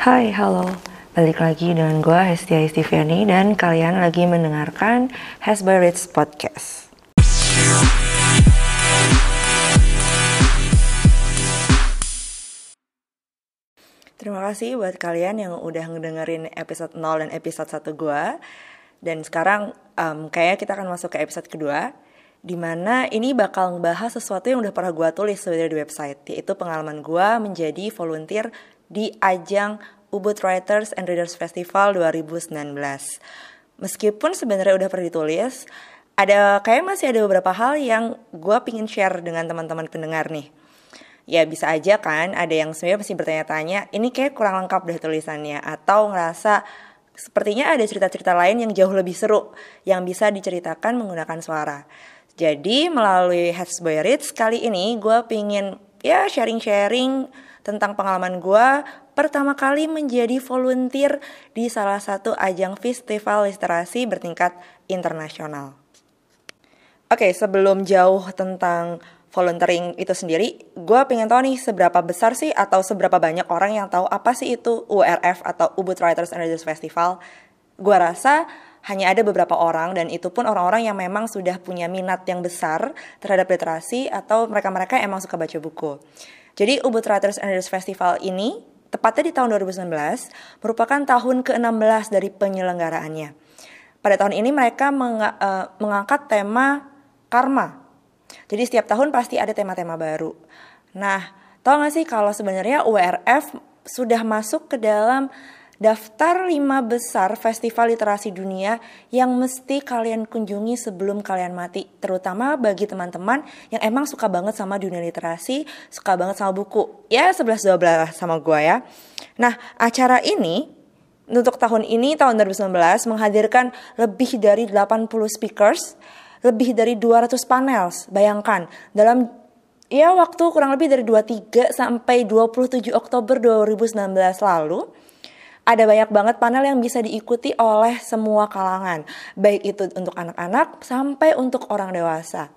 Hai, halo. Balik lagi dengan gue Hestia Estiviani dan kalian lagi mendengarkan Has by Rich Podcast. Terima kasih buat kalian yang udah ngedengerin episode 0 dan episode 1 gue. Dan sekarang um, kayaknya kita akan masuk ke episode kedua Di mana ini bakal ngebahas sesuatu yang udah pernah gue tulis sebenarnya di website Yaitu pengalaman gue menjadi volunteer di ajang Ubud Writers and Readers Festival 2019 Meskipun sebenarnya udah pernah ditulis ada kayak masih ada beberapa hal yang gue pingin share dengan teman-teman pendengar nih ya bisa aja kan ada yang sebenarnya masih bertanya-tanya ini kayak kurang lengkap deh tulisannya atau ngerasa sepertinya ada cerita-cerita lain yang jauh lebih seru yang bisa diceritakan menggunakan suara. Jadi melalui Heads kali ini gue pingin ya sharing-sharing tentang pengalaman gue pertama kali menjadi volunteer di salah satu ajang festival literasi bertingkat internasional. Oke, sebelum jauh tentang volunteering itu sendiri, gue pengen tahu nih seberapa besar sih atau seberapa banyak orang yang tahu apa sih itu URF atau Ubud Writers and Readers Festival. Gue rasa hanya ada beberapa orang dan itu pun orang-orang yang memang sudah punya minat yang besar terhadap literasi atau mereka-mereka emang suka baca buku. Jadi Ubud Writers and Readers Festival ini tepatnya di tahun 2019 merupakan tahun ke-16 dari penyelenggaraannya. Pada tahun ini mereka meng uh, mengangkat tema karma jadi setiap tahun pasti ada tema-tema baru. Nah, tau gak sih kalau sebenarnya URF sudah masuk ke dalam daftar lima besar festival literasi dunia yang mesti kalian kunjungi sebelum kalian mati. Terutama bagi teman-teman yang emang suka banget sama dunia literasi, suka banget sama buku. Ya 11-12 sama gue ya. Nah acara ini untuk tahun ini, tahun 2019 menghadirkan lebih dari 80 speakers lebih dari 200 panel. Bayangkan, dalam ya waktu kurang lebih dari 23 sampai 27 Oktober 2019 lalu, ada banyak banget panel yang bisa diikuti oleh semua kalangan, baik itu untuk anak-anak sampai untuk orang dewasa.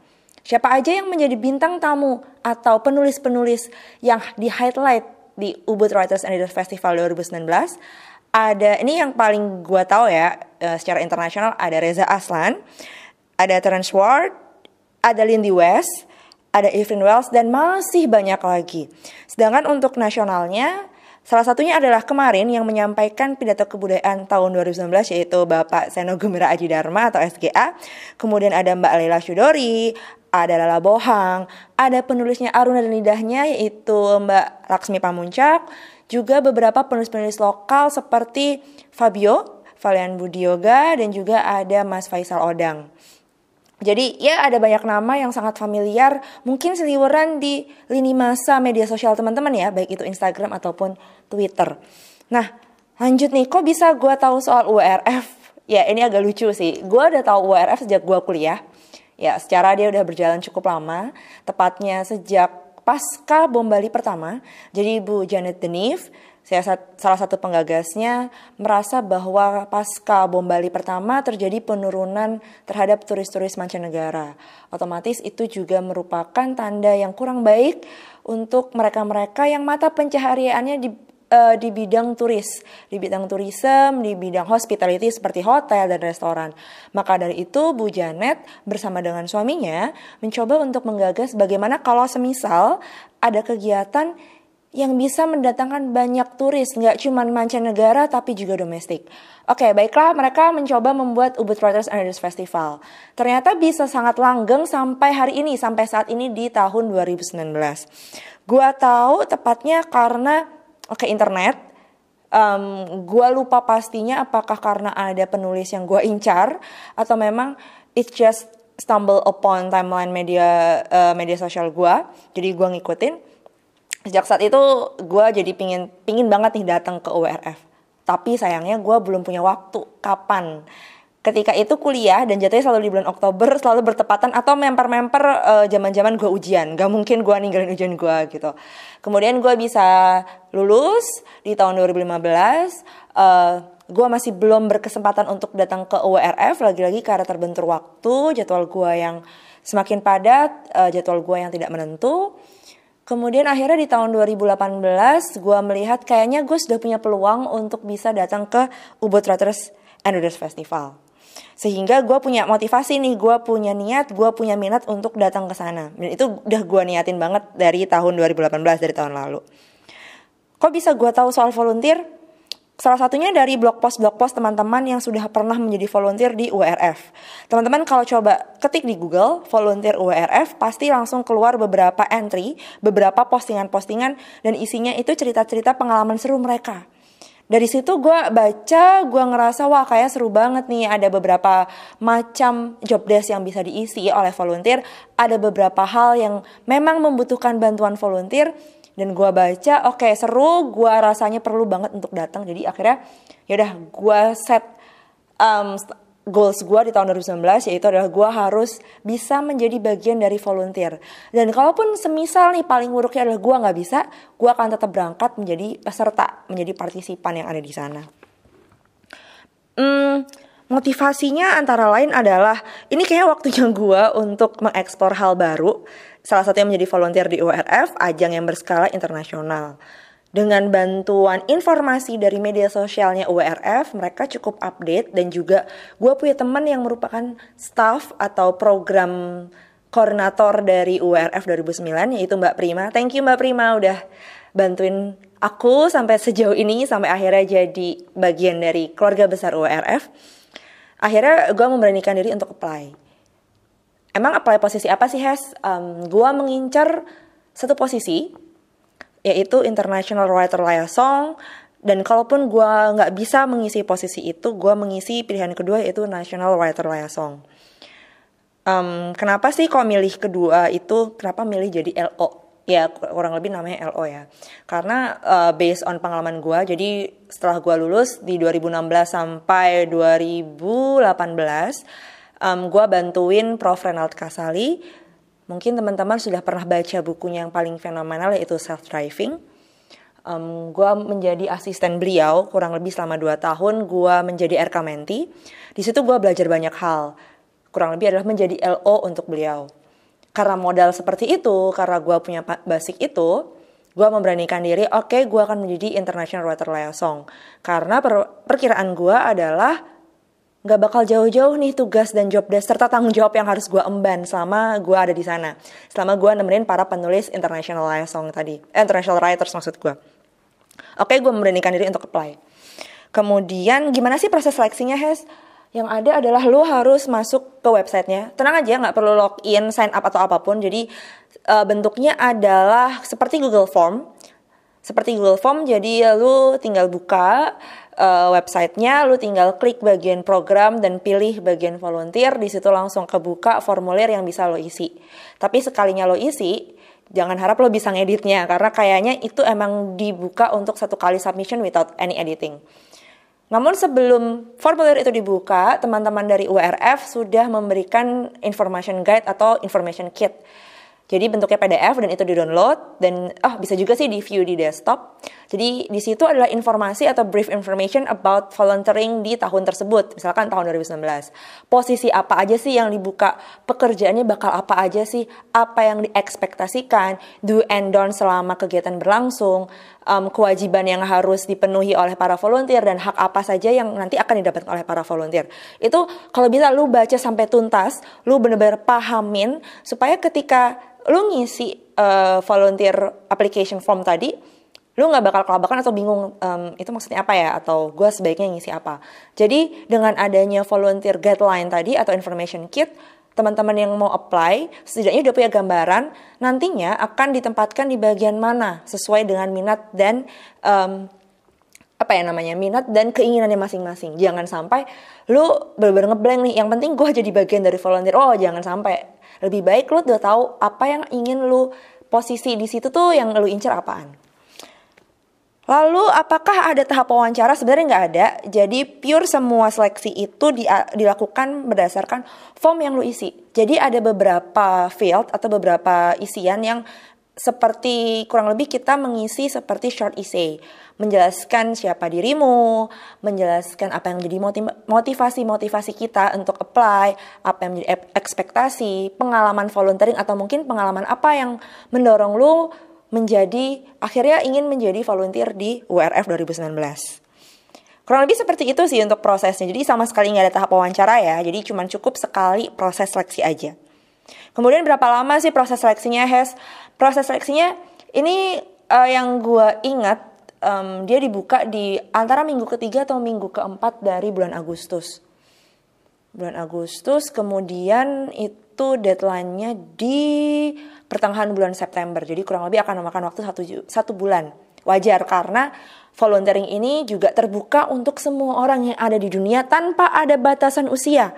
Siapa aja yang menjadi bintang tamu atau penulis-penulis yang di highlight di Ubud Writers and Readers Festival 2019 ada ini yang paling gue tahu ya eh, secara internasional ada Reza Aslan ada Terence Ward, ada Lindy West, ada Evelyn Wells, dan masih banyak lagi. Sedangkan untuk nasionalnya, salah satunya adalah kemarin yang menyampaikan pidato kebudayaan tahun 2019 yaitu Bapak Seno Gembira Aji Dharma atau SGA. Kemudian ada Mbak Leila Syudori, ada Lala Bohang, ada penulisnya Aruna dan Lidahnya yaitu Mbak Laksmi Pamuncak, juga beberapa penulis-penulis lokal seperti Fabio, Valian Budioga, dan juga ada Mas Faisal Odang. Jadi ya ada banyak nama yang sangat familiar, mungkin seliweran di lini masa media sosial teman-teman ya, baik itu Instagram ataupun Twitter. Nah, lanjut nih, kok bisa gue tahu soal URF? Ya ini agak lucu sih, gue udah tahu URF sejak gue kuliah. Ya secara dia udah berjalan cukup lama, tepatnya sejak pasca bom Bali pertama. Jadi Ibu Janet Denif saya salah satu penggagasnya merasa bahwa pasca bom Bali pertama terjadi penurunan terhadap turis-turis mancanegara. Otomatis itu juga merupakan tanda yang kurang baik untuk mereka-mereka yang mata pencahariannya di uh, di bidang turis, di bidang turism, di bidang hospitality seperti hotel dan restoran. Maka dari itu Bu Janet bersama dengan suaminya mencoba untuk menggagas bagaimana kalau semisal ada kegiatan yang bisa mendatangkan banyak turis, nggak cuma mancanegara tapi juga domestik. Oke, baiklah mereka mencoba membuat Ubud Writers and Readers Festival. Ternyata bisa sangat langgeng sampai hari ini, sampai saat ini di tahun 2019. Gua tahu tepatnya karena oke internet, um, gua lupa pastinya apakah karena ada penulis yang gua incar atau memang it just stumble upon timeline media uh, media sosial gua, jadi gua ngikutin sejak saat itu gue jadi pingin pingin banget nih datang ke URF tapi sayangnya gue belum punya waktu. Kapan? Ketika itu kuliah dan jatuhnya selalu di bulan Oktober selalu bertepatan atau memper-memper uh, zaman-zaman gue ujian. Gak mungkin gue ninggalin ujian gue gitu. Kemudian gue bisa lulus di tahun 2015 uh, gue masih belum berkesempatan untuk datang ke URF lagi-lagi karena terbentur waktu jadwal gue yang semakin padat uh, jadwal gue yang tidak menentu Kemudian akhirnya di tahun 2018 gue melihat kayaknya gue sudah punya peluang untuk bisa datang ke Ubud Writers and Readers Festival. Sehingga gue punya motivasi nih, gue punya niat, gue punya minat untuk datang ke sana. Dan itu udah gue niatin banget dari tahun 2018, dari tahun lalu. Kok bisa gue tahu soal volunteer? Salah satunya dari blog post-blog post teman-teman yang sudah pernah menjadi volunteer di URF. Teman-teman kalau coba ketik di Google volunteer URF pasti langsung keluar beberapa entry, beberapa postingan-postingan dan isinya itu cerita-cerita pengalaman seru mereka. Dari situ gue baca, gue ngerasa wah kayak seru banget nih ada beberapa macam job desk yang bisa diisi oleh volunteer, ada beberapa hal yang memang membutuhkan bantuan volunteer dan gue baca oke okay, seru gue rasanya perlu banget untuk datang. Jadi akhirnya yaudah gue set um, goals gue di tahun 2019 yaitu adalah gue harus bisa menjadi bagian dari volunteer. Dan kalaupun semisal nih paling buruknya adalah gue nggak bisa gue akan tetap berangkat menjadi peserta menjadi partisipan yang ada di sana. Hmm, motivasinya antara lain adalah ini kayak waktunya gue untuk mengeksplor hal baru salah satu yang menjadi volunteer di URF, ajang yang berskala internasional. Dengan bantuan informasi dari media sosialnya URF, mereka cukup update dan juga gue punya teman yang merupakan staff atau program koordinator dari URF 2009 yaitu Mbak Prima. Thank you Mbak Prima udah bantuin aku sampai sejauh ini sampai akhirnya jadi bagian dari keluarga besar URF. Akhirnya gue memberanikan diri untuk apply emang apply posisi apa sih Hes? Um, gue mengincar satu posisi yaitu International Writer Liaison dan kalaupun gue nggak bisa mengisi posisi itu, gue mengisi pilihan kedua yaitu National Writer Liaison. Um, kenapa sih kok milih kedua itu? Kenapa milih jadi LO? Ya kurang lebih namanya LO ya. Karena uh, based on pengalaman gue, jadi setelah gue lulus di 2016 sampai 2018 um, gue bantuin Prof. Renald Kasali. Mungkin teman-teman sudah pernah baca bukunya yang paling fenomenal yaitu Self Driving. Um, gue menjadi asisten beliau kurang lebih selama 2 tahun. Gue menjadi RK Menti. Di situ gue belajar banyak hal. Kurang lebih adalah menjadi LO untuk beliau. Karena modal seperti itu, karena gue punya basic itu, gue memberanikan diri, oke okay, gue akan menjadi International Writer Liaison. Karena per perkiraan gue adalah nggak bakal jauh-jauh nih tugas dan job desk serta tanggung jawab yang harus gue emban selama gue ada di sana. Selama gue nemenin para penulis international song tadi, eh, international writers maksud gue. Oke, gue memberanikan diri untuk apply. Kemudian gimana sih proses seleksinya, Hes? Yang ada adalah lo harus masuk ke websitenya. Tenang aja, nggak perlu login, sign up atau apa pun. Jadi uh, bentuknya adalah seperti Google Form. Seperti Google Form, jadi lu tinggal buka, uh, websitenya, lu tinggal klik bagian program dan pilih bagian volunteer, di situ langsung kebuka formulir yang bisa lo isi. Tapi sekalinya lo isi, jangan harap lo bisa ngeditnya, karena kayaknya itu emang dibuka untuk satu kali submission without any editing. Namun sebelum formulir itu dibuka, teman-teman dari URF sudah memberikan information guide atau information kit jadi bentuknya PDF dan itu di-download dan oh bisa juga sih di-view di desktop. Jadi di situ adalah informasi atau brief information about volunteering di tahun tersebut, misalkan tahun 2019. Posisi apa aja sih yang dibuka, pekerjaannya bakal apa aja sih, apa yang diekspektasikan, do and don't selama kegiatan berlangsung, um, kewajiban yang harus dipenuhi oleh para volunteer dan hak apa saja yang nanti akan didapatkan oleh para volunteer. Itu kalau bisa lu baca sampai tuntas, lu bener-bener pahamin supaya ketika lu ngisi uh, volunteer application form tadi, lu nggak bakal kelabakan atau bingung um, itu maksudnya apa ya atau gue sebaiknya ngisi apa. Jadi dengan adanya volunteer guideline tadi atau information kit, teman-teman yang mau apply setidaknya udah punya gambaran nantinya akan ditempatkan di bagian mana sesuai dengan minat dan um, apa ya namanya minat dan keinginannya masing-masing. Jangan sampai lu bener-bener ngeblank nih. Yang penting gue jadi bagian dari volunteer. Oh jangan sampai lebih baik lu udah tahu apa yang ingin lu posisi di situ tuh yang lu incer apaan. Lalu apakah ada tahap wawancara? Sebenarnya nggak ada. Jadi pure semua seleksi itu di, dilakukan berdasarkan form yang lu isi. Jadi ada beberapa field atau beberapa isian yang seperti kurang lebih kita mengisi seperti short essay, menjelaskan siapa dirimu, menjelaskan apa yang menjadi motivasi-motivasi kita untuk apply, apa yang menjadi ekspektasi, pengalaman volunteering atau mungkin pengalaman apa yang mendorong lu menjadi akhirnya ingin menjadi volunteer di WRF 2019. Kurang lebih seperti itu sih untuk prosesnya. Jadi sama sekali nggak ada tahap wawancara ya. Jadi cuma cukup sekali proses seleksi aja. Kemudian berapa lama sih proses seleksinya, Hes? Proses seleksinya ini uh, yang gue ingat um, dia dibuka di antara minggu ketiga atau minggu keempat dari bulan Agustus. Bulan Agustus, kemudian itu deadline-nya di pertengahan bulan September. Jadi kurang lebih akan memakan waktu satu, satu bulan. Wajar karena volunteering ini juga terbuka untuk semua orang yang ada di dunia tanpa ada batasan usia.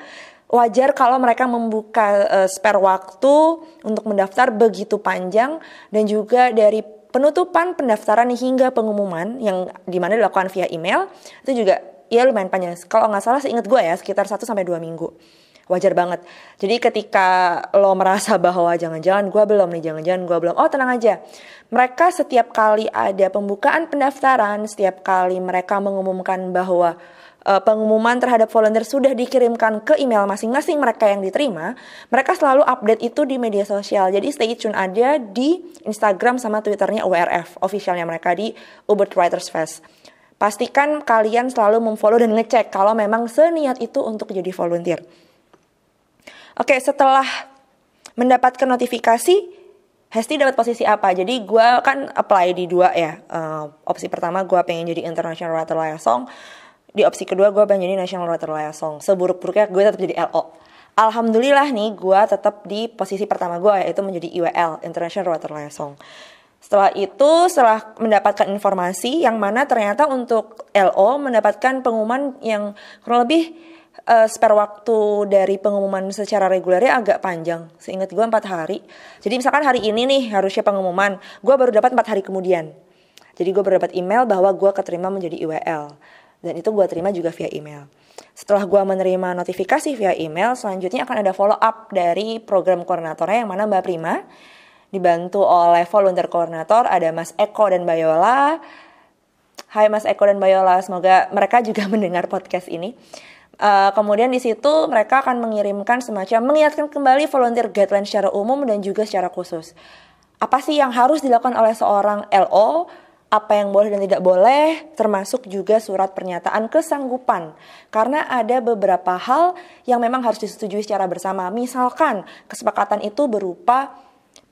Wajar kalau mereka membuka uh, spare waktu untuk mendaftar begitu panjang dan juga dari penutupan pendaftaran hingga pengumuman yang di mana dilakukan via email itu juga ya lumayan panjang. Kalau nggak salah seingat gue ya sekitar 1 sampai 2 minggu wajar banget. Jadi ketika lo merasa bahwa jangan-jangan gue belum nih, jangan-jangan gue belum, oh tenang aja. Mereka setiap kali ada pembukaan pendaftaran, setiap kali mereka mengumumkan bahwa uh, pengumuman terhadap volunteer sudah dikirimkan ke email masing-masing mereka yang diterima, mereka selalu update itu di media sosial. Jadi stay tune aja di Instagram sama Twitternya URF, officialnya mereka di Ubert Writers Fest. Pastikan kalian selalu memfollow dan ngecek kalau memang seniat itu untuk jadi volunteer. Oke, setelah mendapatkan notifikasi, Hesti dapat posisi apa? Jadi gue kan apply di dua ya. Uh, opsi pertama gue pengen jadi International Writer Liaison. Di opsi kedua gue pengen jadi National Writer Liaison. Seburuk-buruknya gue tetap jadi LO. Alhamdulillah nih gue tetap di posisi pertama gue yaitu menjadi IWL, International Writer Liaison. Setelah itu, setelah mendapatkan informasi yang mana ternyata untuk LO mendapatkan pengumuman yang kurang lebih uh, spare waktu dari pengumuman secara regulernya agak panjang. Seingat gue empat hari. Jadi misalkan hari ini nih harusnya pengumuman, gue baru dapat empat hari kemudian. Jadi gue baru dapat email bahwa gue keterima menjadi IWL. Dan itu gue terima juga via email. Setelah gue menerima notifikasi via email, selanjutnya akan ada follow up dari program koordinatornya yang mana Mbak Prima. Dibantu oleh volunteer koordinator, ada Mas Eko dan Bayola. Hai Mas Eko dan Bayola, semoga mereka juga mendengar podcast ini. Uh, kemudian di situ mereka akan mengirimkan semacam mengingatkan kembali volunteer guideline secara umum dan juga secara khusus. Apa sih yang harus dilakukan oleh seorang LO? Apa yang boleh dan tidak boleh, termasuk juga surat pernyataan kesanggupan. Karena ada beberapa hal yang memang harus disetujui secara bersama. Misalkan kesepakatan itu berupa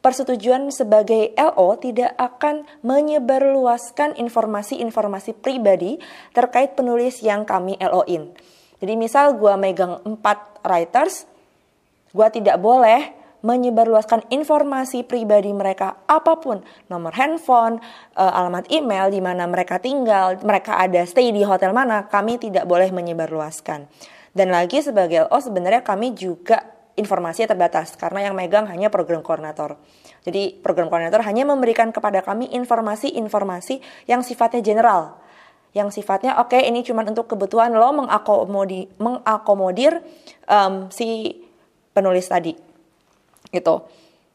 persetujuan sebagai LO tidak akan menyebarluaskan informasi-informasi pribadi terkait penulis yang kami LO-in. Jadi misal gue megang 4 writers, gue tidak boleh menyebarluaskan informasi pribadi mereka apa pun, nomor handphone, uh, alamat email di mana mereka tinggal, mereka ada stay di hotel mana, kami tidak boleh menyebarluaskan. Dan lagi sebagai LO sebenarnya kami juga informasinya terbatas karena yang megang hanya program koordinator. Jadi program koordinator hanya memberikan kepada kami informasi-informasi yang sifatnya general yang sifatnya oke okay, ini cuma untuk kebutuhan lo mengakomodir mengakomodir um, si penulis tadi gitu.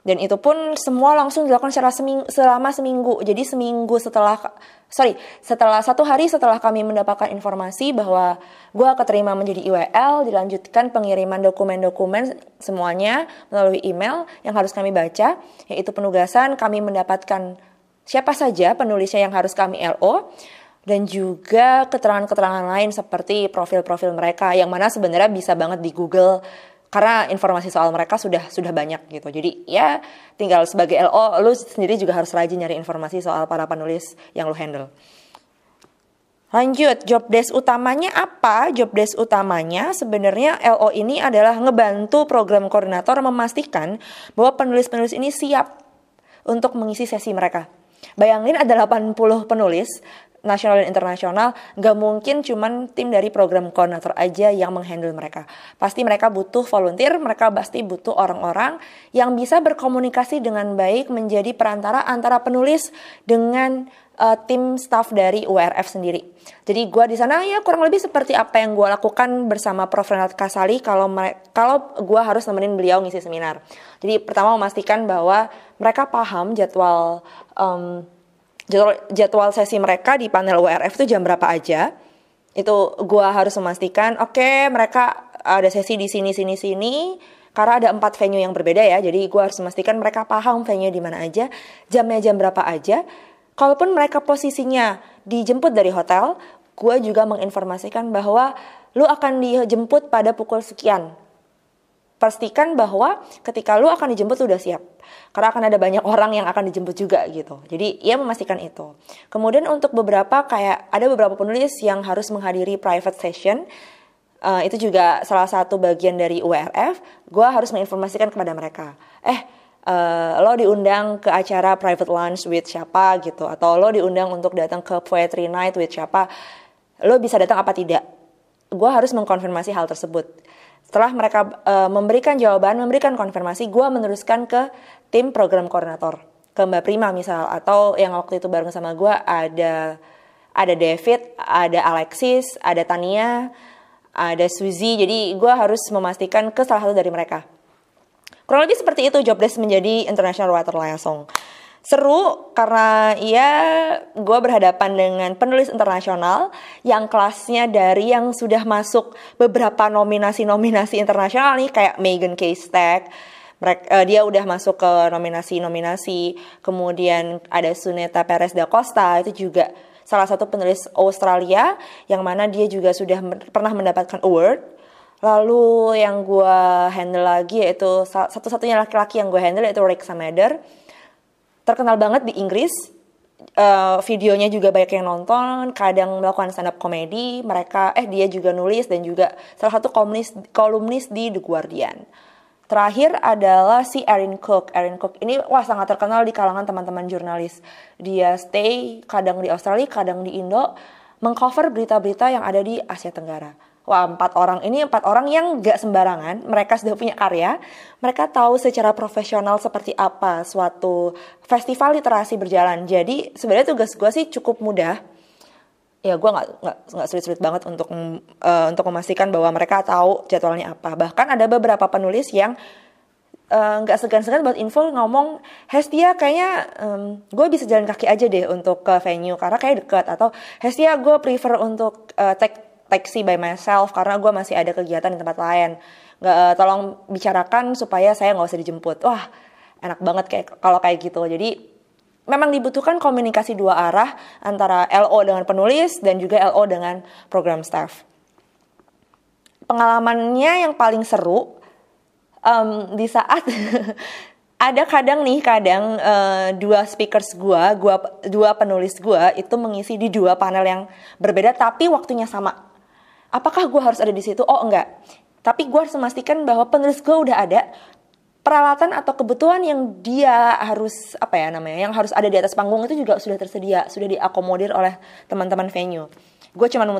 Dan itu pun semua langsung dilakukan secara seming, selama seminggu. Jadi seminggu setelah sorry setelah satu hari setelah kami mendapatkan informasi bahwa gue keterima menjadi IWL dilanjutkan pengiriman dokumen-dokumen semuanya melalui email yang harus kami baca yaitu penugasan kami mendapatkan siapa saja penulisnya yang harus kami LO dan juga keterangan-keterangan lain seperti profil-profil mereka yang mana sebenarnya bisa banget di Google karena informasi soal mereka sudah sudah banyak gitu. Jadi ya tinggal sebagai LO lu sendiri juga harus rajin nyari informasi soal para penulis yang lu handle. Lanjut, job desk utamanya apa? Job desk utamanya sebenarnya LO ini adalah ngebantu program koordinator memastikan bahwa penulis-penulis ini siap untuk mengisi sesi mereka. Bayangin ada 80 penulis nasional dan internasional nggak mungkin cuman tim dari program koordinator aja yang menghandle mereka. Pasti mereka butuh volunteer mereka pasti butuh orang-orang yang bisa berkomunikasi dengan baik menjadi perantara antara penulis dengan uh, tim staff dari URF sendiri. Jadi gue di sana ya kurang lebih seperti apa yang gue lakukan bersama Prof. Renat Kasali kalau kalau gue harus nemenin beliau ngisi seminar. Jadi pertama memastikan bahwa mereka paham jadwal um, jadwal, jadwal sesi mereka di panel WRF itu jam berapa aja? Itu gue harus memastikan oke okay, mereka ada sesi di sini sini sini. Karena ada empat venue yang berbeda ya jadi gue harus memastikan mereka paham venue di mana aja jamnya jam berapa aja. Kalaupun mereka posisinya dijemput dari hotel gue juga menginformasikan bahwa lu akan dijemput pada pukul sekian pastikan bahwa ketika lu akan dijemput lu udah siap. Karena akan ada banyak orang yang akan dijemput juga gitu. Jadi ia memastikan itu. Kemudian untuk beberapa kayak ada beberapa penulis yang harus menghadiri private session uh, itu juga salah satu bagian dari URF gue harus menginformasikan kepada mereka. Eh uh, lo diundang ke acara private lunch with siapa gitu. Atau lo diundang untuk datang ke poetry night with siapa lo bisa datang apa tidak? Gue harus mengkonfirmasi hal tersebut setelah mereka uh, memberikan jawaban, memberikan konfirmasi, gue meneruskan ke tim program koordinator, ke Mbak Prima misal, atau yang waktu itu bareng sama gue ada ada David, ada Alexis, ada Tania, ada Suzy. Jadi gue harus memastikan ke salah satu dari mereka. Kurang lebih seperti itu job desk menjadi International Water Liaison seru karena ya gue berhadapan dengan penulis internasional yang kelasnya dari yang sudah masuk beberapa nominasi-nominasi internasional nih kayak Megan K. Stack mereka, uh, dia udah masuk ke nominasi-nominasi. Kemudian ada Suneta Perez da Costa itu juga salah satu penulis Australia yang mana dia juga sudah pernah mendapatkan award. Lalu yang gue handle lagi yaitu satu-satunya laki-laki yang gue handle yaitu Rick Samader terkenal banget di Inggris uh, videonya juga banyak yang nonton kadang melakukan stand up komedi mereka eh dia juga nulis dan juga salah satu kolumnis kolumnis di The Guardian Terakhir adalah si Erin Cook. Erin Cook ini wah sangat terkenal di kalangan teman-teman jurnalis. Dia stay kadang di Australia, kadang di Indo, mengcover berita-berita yang ada di Asia Tenggara wah empat orang. Ini empat orang yang gak sembarangan. Mereka sudah punya karya. Mereka tahu secara profesional seperti apa suatu festival literasi berjalan. Jadi sebenarnya tugas gue sih cukup mudah. Ya gue nggak nggak sulit-sulit banget untuk uh, untuk memastikan bahwa mereka tahu jadwalnya apa. Bahkan ada beberapa penulis yang eh, nggak uh, segan-segan buat info ngomong Hestia kayaknya um, gue bisa jalan kaki aja deh untuk ke venue karena kayak deket. Atau Hestia gue prefer untuk uh, take taxi by myself karena gue masih ada kegiatan di tempat lain. Nggak uh, tolong bicarakan supaya saya nggak usah dijemput. Wah enak banget kayak kalau kayak gitu. Jadi memang dibutuhkan komunikasi dua arah antara LO dengan penulis dan juga LO dengan program staff. Pengalamannya yang paling seru um, di saat ada kadang nih kadang uh, dua speakers gua, gua dua penulis gua itu mengisi di dua panel yang berbeda tapi waktunya sama apakah gue harus ada di situ? Oh enggak. Tapi gue harus memastikan bahwa penulis gue udah ada. Peralatan atau kebutuhan yang dia harus apa ya namanya yang harus ada di atas panggung itu juga sudah tersedia sudah diakomodir oleh teman-teman venue. Gue cuma uh,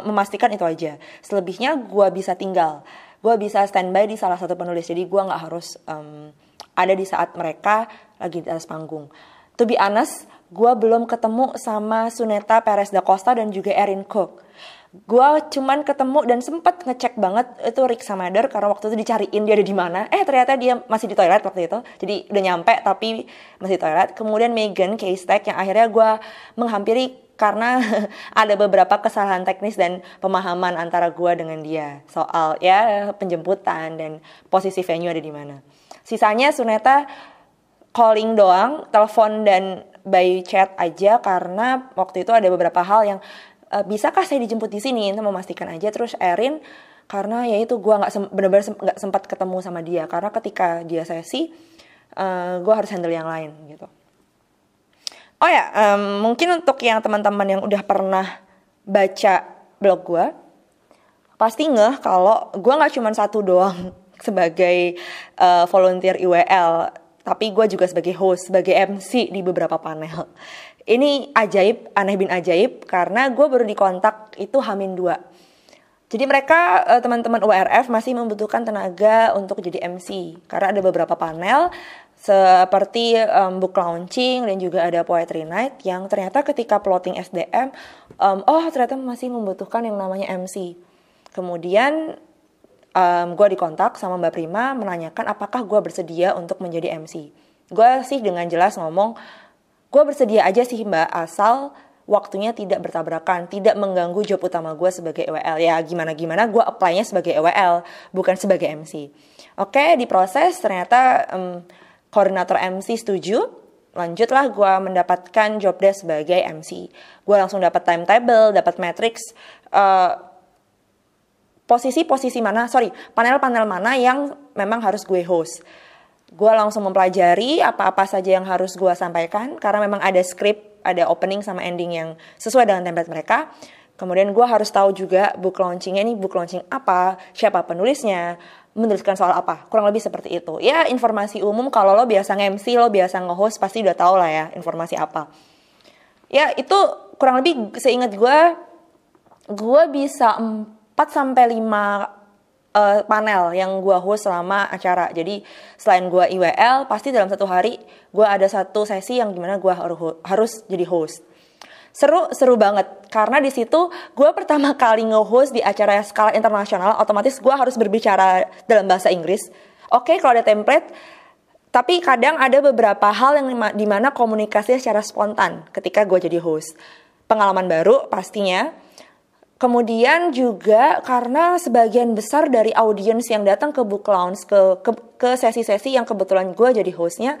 memastikan itu aja. Selebihnya gue bisa tinggal. Gue bisa standby di salah satu penulis. Jadi gue nggak harus um, ada di saat mereka lagi di atas panggung. To be honest gue belum ketemu sama Suneta Perez da Costa dan juga Erin Cook gue cuman ketemu dan sempat ngecek banget itu Rick Samader karena waktu itu dicariin dia ada di mana. Eh ternyata dia masih di toilet waktu itu. Jadi udah nyampe tapi masih di toilet. Kemudian Megan Stack yang akhirnya gue menghampiri karena ada beberapa kesalahan teknis dan pemahaman antara gue dengan dia. Soal ya penjemputan dan posisi venue ada di mana. Sisanya Suneta calling doang telepon dan by chat aja karena waktu itu ada beberapa hal yang e, bisakah saya dijemput di sini? Itu memastikan aja. Terus Erin karena ya itu gue nggak benar-benar nggak sempat ketemu sama dia. Karena ketika dia sesi uh, eh, gue harus handle yang lain gitu. Oh ya um, mungkin untuk yang teman-teman yang udah pernah baca blog gue pasti ngeh kalau gue nggak cuma satu doang sebagai uh, volunteer IWL tapi gue juga sebagai host, sebagai MC di beberapa panel ini ajaib, aneh bin ajaib karena gue baru dikontak itu Hamin 2. Jadi mereka eh, teman-teman URF masih membutuhkan tenaga untuk jadi MC karena ada beberapa panel seperti um, book launching dan juga ada poetry night yang ternyata ketika plotting SDM um, oh ternyata masih membutuhkan yang namanya MC. Kemudian um, gue dikontak sama Mbak Prima menanyakan apakah gue bersedia untuk menjadi MC. Gue sih dengan jelas ngomong gue bersedia aja sih mbak asal waktunya tidak bertabrakan, tidak mengganggu job utama gue sebagai EWL. Ya gimana-gimana gue apply-nya sebagai EWL, bukan sebagai MC. Oke, diproses ternyata um, koordinator MC setuju, lanjutlah gue mendapatkan job desk sebagai MC. Gue langsung dapat timetable, dapat matrix, uh, posisi-posisi mana, sorry, panel-panel mana yang memang harus gue host. Gue langsung mempelajari apa-apa saja yang harus gue sampaikan, karena memang ada script ada opening sama ending yang sesuai dengan template mereka. Kemudian gue harus tahu juga book launchingnya ini book launching apa, siapa penulisnya, menuliskan soal apa. Kurang lebih seperti itu. Ya informasi umum kalau lo biasa nge-MC, lo biasa nge-host pasti udah tau lah ya informasi apa. Ya itu kurang lebih seingat gue, gue bisa 4 sampai 5 uh, panel yang gue host selama acara. Jadi selain gue IWL, pasti dalam satu hari gue ada satu sesi yang di mana gue harus jadi host. Seru, seru banget. Karena di situ gue pertama kali nge-host di acara skala internasional, otomatis gue harus berbicara dalam bahasa Inggris. Oke, okay, kalau ada template, tapi kadang ada beberapa hal yang di mana komunikasinya secara spontan ketika gue jadi host. Pengalaman baru pastinya, Kemudian juga karena sebagian besar dari audiens yang datang ke Book Lounge, ke, ke, ke sesi-sesi yang kebetulan gue jadi hostnya,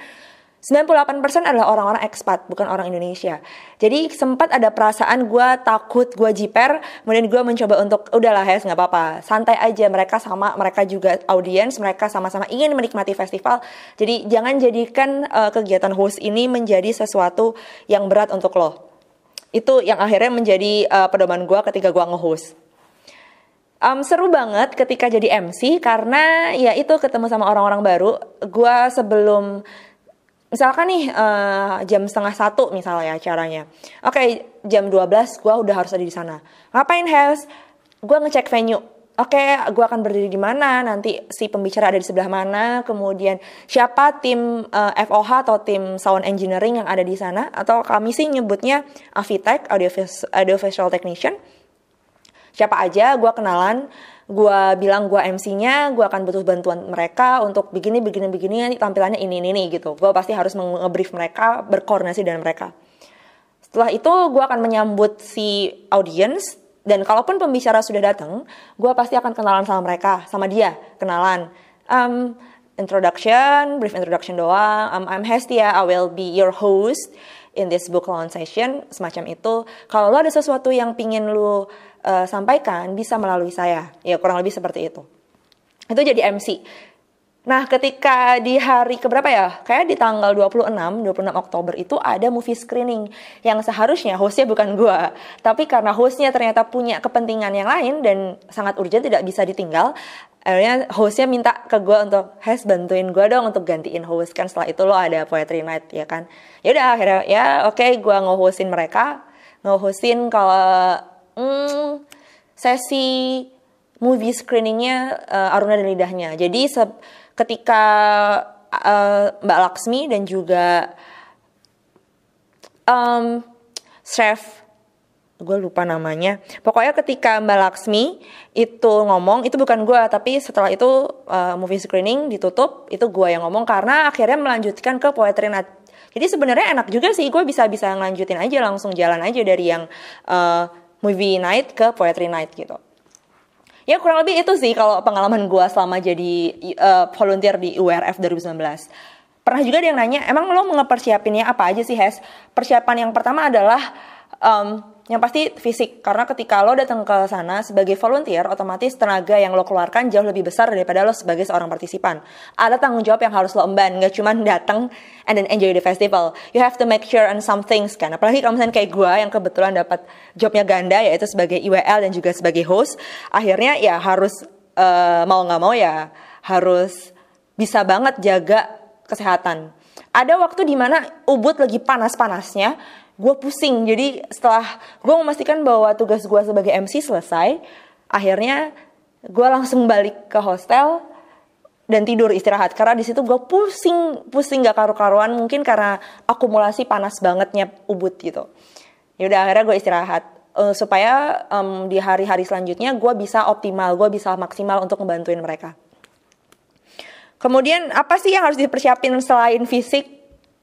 98% adalah orang-orang ekspat, bukan orang Indonesia. Jadi sempat ada perasaan gue takut, gue jiper, kemudian gue mencoba untuk, udahlah Hes, nggak apa-apa, santai aja, mereka sama, mereka juga audiens, mereka sama-sama ingin menikmati festival. Jadi jangan jadikan uh, kegiatan host ini menjadi sesuatu yang berat untuk lo itu yang akhirnya menjadi uh, pedoman gue ketika gue nge-host. Um, seru banget ketika jadi MC karena ya itu ketemu sama orang-orang baru. Gue sebelum misalkan nih uh, jam setengah satu misalnya acaranya. Oke okay, jam 12 gue udah harus ada di sana. Ngapain Has? Gue ngecek venue oke okay, gue akan berdiri di mana? Nanti si pembicara ada di sebelah mana? Kemudian siapa tim uh, eh, FOH atau tim sound engineering yang ada di sana? Atau kami sih nyebutnya Avitech audio audio visual technician. Siapa aja? Gue kenalan. Gue bilang gue MC-nya, gue akan butuh bantuan mereka untuk begini, begini, begini, tampilannya ini, ini, ini gitu. Gue pasti harus nge-brief mereka, berkoordinasi dengan mereka. Setelah itu gue akan menyambut si audience, dan kalaupun pembicara sudah datang, gue pasti akan kenalan sama mereka, sama dia, kenalan. Um, introduction, brief introduction doang. Um, I'm Hestia, I will be your host in this book launch session, semacam itu. Kalau lo ada sesuatu yang pingin lo uh, sampaikan, bisa melalui saya. Ya kurang lebih seperti itu. Itu jadi MC. Nah, ketika di hari keberapa ya? Kayak di tanggal 26, 26 Oktober itu ada movie screening yang seharusnya hostnya bukan gue. Tapi karena hostnya ternyata punya kepentingan yang lain dan sangat urgent tidak bisa ditinggal, akhirnya hostnya minta ke gue untuk, Hes bantuin gue dong untuk gantiin host kan setelah itu lo ada poetry night ya kan. Ya udah akhirnya ya oke okay, gue nge-hostin mereka, nge-hostin kalau hmm, sesi movie screeningnya uh, Aruna dan Lidahnya. Jadi se ketika uh, Mbak Laksmi dan juga um, chef gue lupa namanya. Pokoknya ketika Mbak Laksmi itu ngomong itu bukan gue tapi setelah itu uh, movie screening ditutup itu gue yang ngomong karena akhirnya melanjutkan ke poetry night. Jadi sebenarnya enak juga sih gue bisa bisa ngelanjutin aja langsung jalan aja dari yang uh, movie night ke poetry night gitu Ya kurang lebih itu sih kalau pengalaman gue selama jadi uh, volunteer di URF 2019. Pernah juga ada yang nanya, emang lo ngepersiapinnya apa aja sih Hes? Persiapan yang pertama adalah um, yang pasti fisik karena ketika lo datang ke sana sebagai volunteer otomatis tenaga yang lo keluarkan jauh lebih besar daripada lo sebagai seorang partisipan. Ada tanggung jawab yang harus lo emban nggak cuma datang and then enjoy the festival. You have to make sure on some things kan. Apalagi kalau misalnya kayak gue yang kebetulan dapat jobnya ganda yaitu sebagai IWL dan juga sebagai host akhirnya ya harus uh, mau nggak mau ya harus bisa banget jaga kesehatan. Ada waktu di mana ubud lagi panas-panasnya gue pusing. Jadi setelah gue memastikan bahwa tugas gue sebagai MC selesai akhirnya gue langsung balik ke hostel dan tidur istirahat. Karena di situ gue pusing pusing gak karu-karuan. Mungkin karena akumulasi panas bangetnya ubud gitu. Yaudah akhirnya gue istirahat. Uh, supaya um, di hari-hari selanjutnya gue bisa optimal gue bisa maksimal untuk ngebantuin mereka. Kemudian apa sih yang harus dipersiapin selain fisik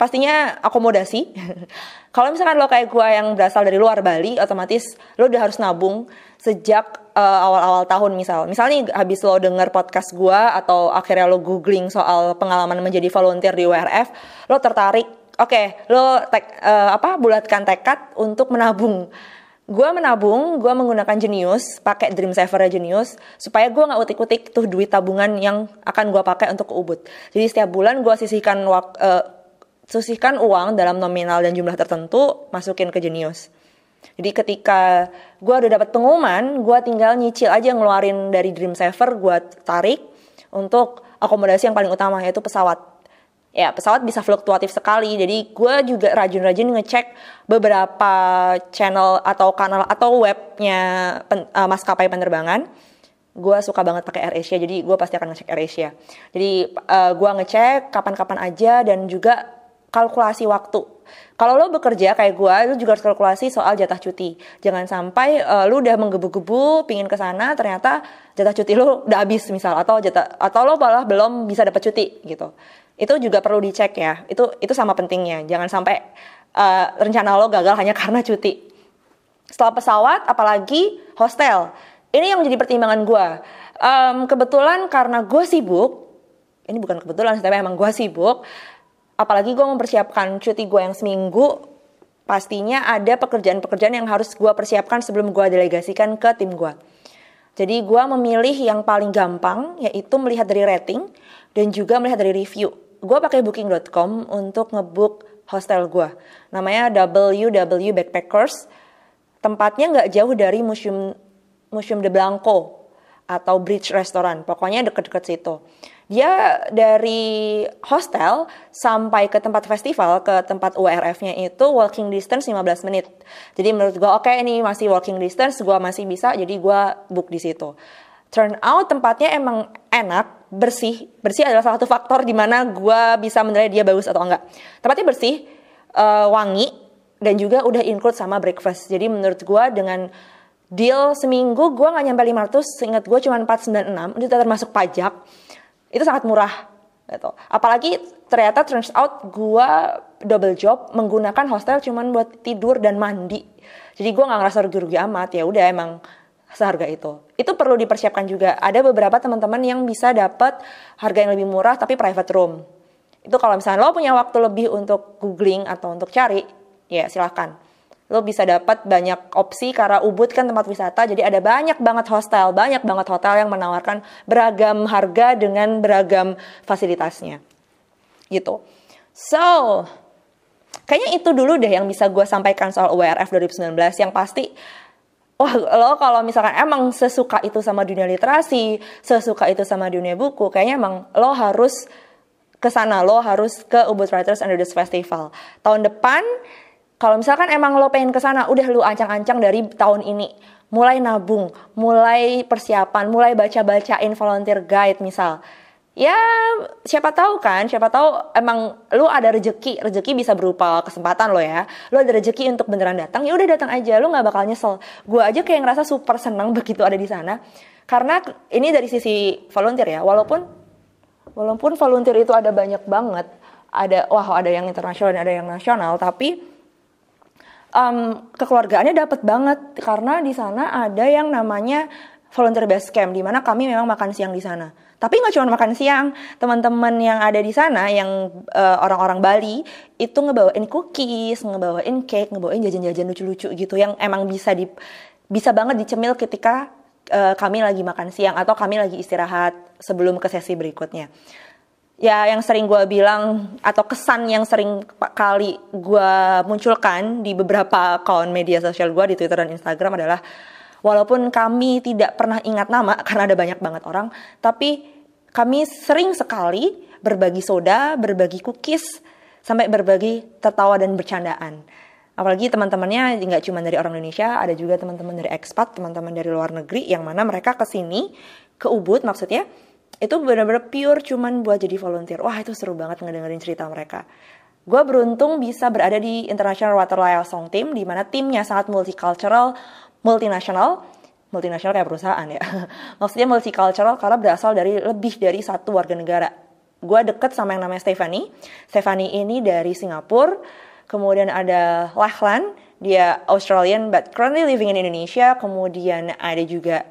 pastinya akomodasi. Kalau misalkan lo kayak gue yang berasal dari luar Bali, otomatis lo udah harus nabung sejak uh, awal-awal tahun misal. Misalnya habis lo denger podcast gue atau akhirnya lo googling soal pengalaman menjadi volunteer di WRF, lo tertarik, oke, okay, lo tek, uh, apa bulatkan tekad untuk menabung. Gue menabung, gue menggunakan Genius, pakai Dream Saver Genius, supaya gue nggak utik-utik tuh duit tabungan yang akan gue pakai untuk ke Ubud. Jadi setiap bulan gue sisihkan uh, sisihkan uang dalam nominal dan jumlah tertentu, masukin ke Genius. Jadi ketika gue udah dapat pengumuman, gue tinggal nyicil aja ngeluarin dari Dream Saver, gue tarik untuk akomodasi yang paling utama yaitu pesawat. Ya pesawat bisa fluktuatif sekali, jadi gue juga rajin-rajin ngecek beberapa channel atau kanal atau webnya pen, uh, maskapai penerbangan. Gue suka banget pakai AirAsia, jadi gue pasti akan ngecek AirAsia. Jadi uh, gue ngecek kapan-kapan aja dan juga kalkulasi waktu kalau lo bekerja kayak gue, lo juga harus kalkulasi soal jatah cuti. Jangan sampai uh, lo udah menggebu-gebu pingin ke sana, ternyata jatah cuti lo udah habis misal atau jatah atau lo malah belum bisa dapat cuti gitu. Itu juga perlu dicek ya. Itu itu sama pentingnya. Jangan sampai uh, rencana lo gagal hanya karena cuti. Setelah pesawat, apalagi hostel. Ini yang menjadi pertimbangan gue. Um, kebetulan karena gue sibuk, ini bukan kebetulan, tapi emang gue sibuk apalagi gue mempersiapkan cuti gue yang seminggu pastinya ada pekerjaan-pekerjaan yang harus gue persiapkan sebelum gue delegasikan ke tim gue. Jadi gue memilih yang paling gampang yaitu melihat dari rating dan juga melihat dari review. Gue pakai booking.com untuk ngebook hostel gue. Namanya WW Backpackers. Tempatnya nggak jauh dari Museum Museum de Blanco atau Bridge Restaurant. Pokoknya deket-deket situ dia dari hostel sampai ke tempat festival ke tempat URF-nya itu walking distance 15 menit. Jadi menurut gue oke okay, ini masih walking distance, gue masih bisa jadi gue book di situ. Turn out tempatnya emang enak, bersih. Bersih adalah salah satu faktor di mana gue bisa menilai dia bagus atau enggak. Tempatnya bersih, uh, wangi, dan juga udah include sama breakfast. Jadi menurut gue dengan deal seminggu gue nggak nyampe 500, seingat gue cuma 496, itu termasuk pajak itu sangat murah gitu. Apalagi ternyata turns out gue double job menggunakan hostel cuman buat tidur dan mandi. Jadi gue nggak ngerasa rugi-rugi amat ya udah emang seharga itu. Itu perlu dipersiapkan juga. Ada beberapa teman-teman yang bisa dapat harga yang lebih murah tapi private room. Itu kalau misalnya lo punya waktu lebih untuk googling atau untuk cari, ya silahkan lo bisa dapat banyak opsi karena Ubud kan tempat wisata jadi ada banyak banget hostel banyak banget hotel yang menawarkan beragam harga dengan beragam fasilitasnya. Gitu. So kayaknya itu dulu deh yang bisa gue sampaikan soal URF 2019 yang pasti Wah, lo kalau misalkan emang sesuka itu sama dunia literasi, sesuka itu sama dunia buku, kayaknya emang lo harus ke sana, lo harus ke Ubud Writers and Readers Festival. Tahun depan kalau misalkan emang lo pengen ke sana, udah lu ancang-ancang dari tahun ini. Mulai nabung, mulai persiapan, mulai baca-bacain volunteer guide misal. Ya, siapa tahu kan, siapa tahu emang lu ada rejeki, rejeki bisa berupa kesempatan lo ya. Lu ada rejeki untuk beneran datang, ya udah datang aja, lu nggak bakal nyesel. Gue aja kayak ngerasa super senang begitu ada di sana. Karena ini dari sisi volunteer ya, walaupun walaupun volunteer itu ada banyak banget, ada wah ada yang internasional, ada yang nasional, tapi um, kekeluargaannya dapat banget karena di sana ada yang namanya volunteer base camp di mana kami memang makan siang di sana. Tapi nggak cuma makan siang, teman-teman yang ada di sana yang uh, orang-orang Bali itu ngebawain cookies, ngebawain cake, ngebawain jajan-jajan lucu-lucu gitu yang emang bisa di bisa banget dicemil ketika uh, kami lagi makan siang atau kami lagi istirahat sebelum ke sesi berikutnya ya yang sering gue bilang atau kesan yang sering kali gue munculkan di beberapa akun media sosial gue di Twitter dan Instagram adalah walaupun kami tidak pernah ingat nama karena ada banyak banget orang, tapi kami sering sekali berbagi soda, berbagi cookies, sampai berbagi tertawa dan bercandaan. Apalagi teman-temannya nggak cuma dari orang Indonesia, ada juga teman-teman dari ekspat, teman-teman dari luar negeri yang mana mereka ke sini ke Ubud maksudnya itu benar-benar pure cuman buat jadi volunteer. Wah itu seru banget ngedengerin cerita mereka. Gue beruntung bisa berada di International Water Song Team, di mana timnya sangat multicultural, multinasional, multinasional kayak perusahaan ya. Maksudnya multicultural karena berasal dari lebih dari satu warga negara. gue deket sama yang namanya Stephanie. Stephanie ini dari Singapura. Kemudian ada Lachlan, dia Australian but currently living in Indonesia. Kemudian ada juga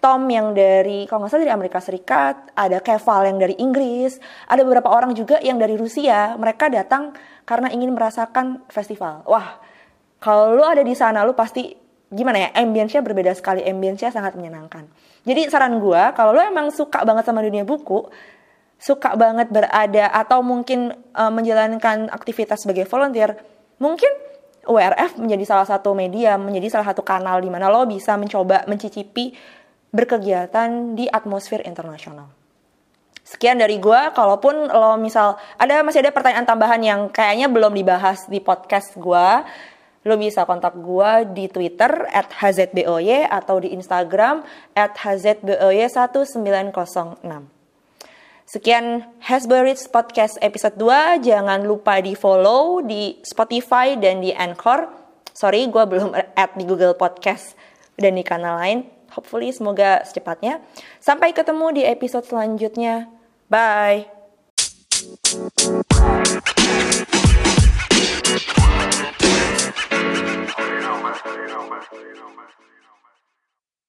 Tom yang dari kalau nggak salah dari Amerika Serikat, ada Keval yang dari Inggris, ada beberapa orang juga yang dari Rusia. Mereka datang karena ingin merasakan festival. Wah, kalau lu ada di sana lu pasti gimana ya? Ambience-nya berbeda sekali, ambience-nya sangat menyenangkan. Jadi saran gue, kalau lu emang suka banget sama dunia buku, suka banget berada atau mungkin uh, menjalankan aktivitas sebagai volunteer, mungkin WRF menjadi salah satu media, menjadi salah satu kanal di mana lo bisa mencoba mencicipi berkegiatan di atmosfer internasional. Sekian dari gue, kalaupun lo misal ada masih ada pertanyaan tambahan yang kayaknya belum dibahas di podcast gue, lo bisa kontak gue di Twitter at hzboy atau di Instagram at hzboy1906. Sekian Hasbury's Podcast episode 2. Jangan lupa di follow di Spotify dan di Anchor. Sorry, gue belum add di Google Podcast dan di kanal lain hopefully semoga secepatnya. Sampai ketemu di episode selanjutnya. Bye.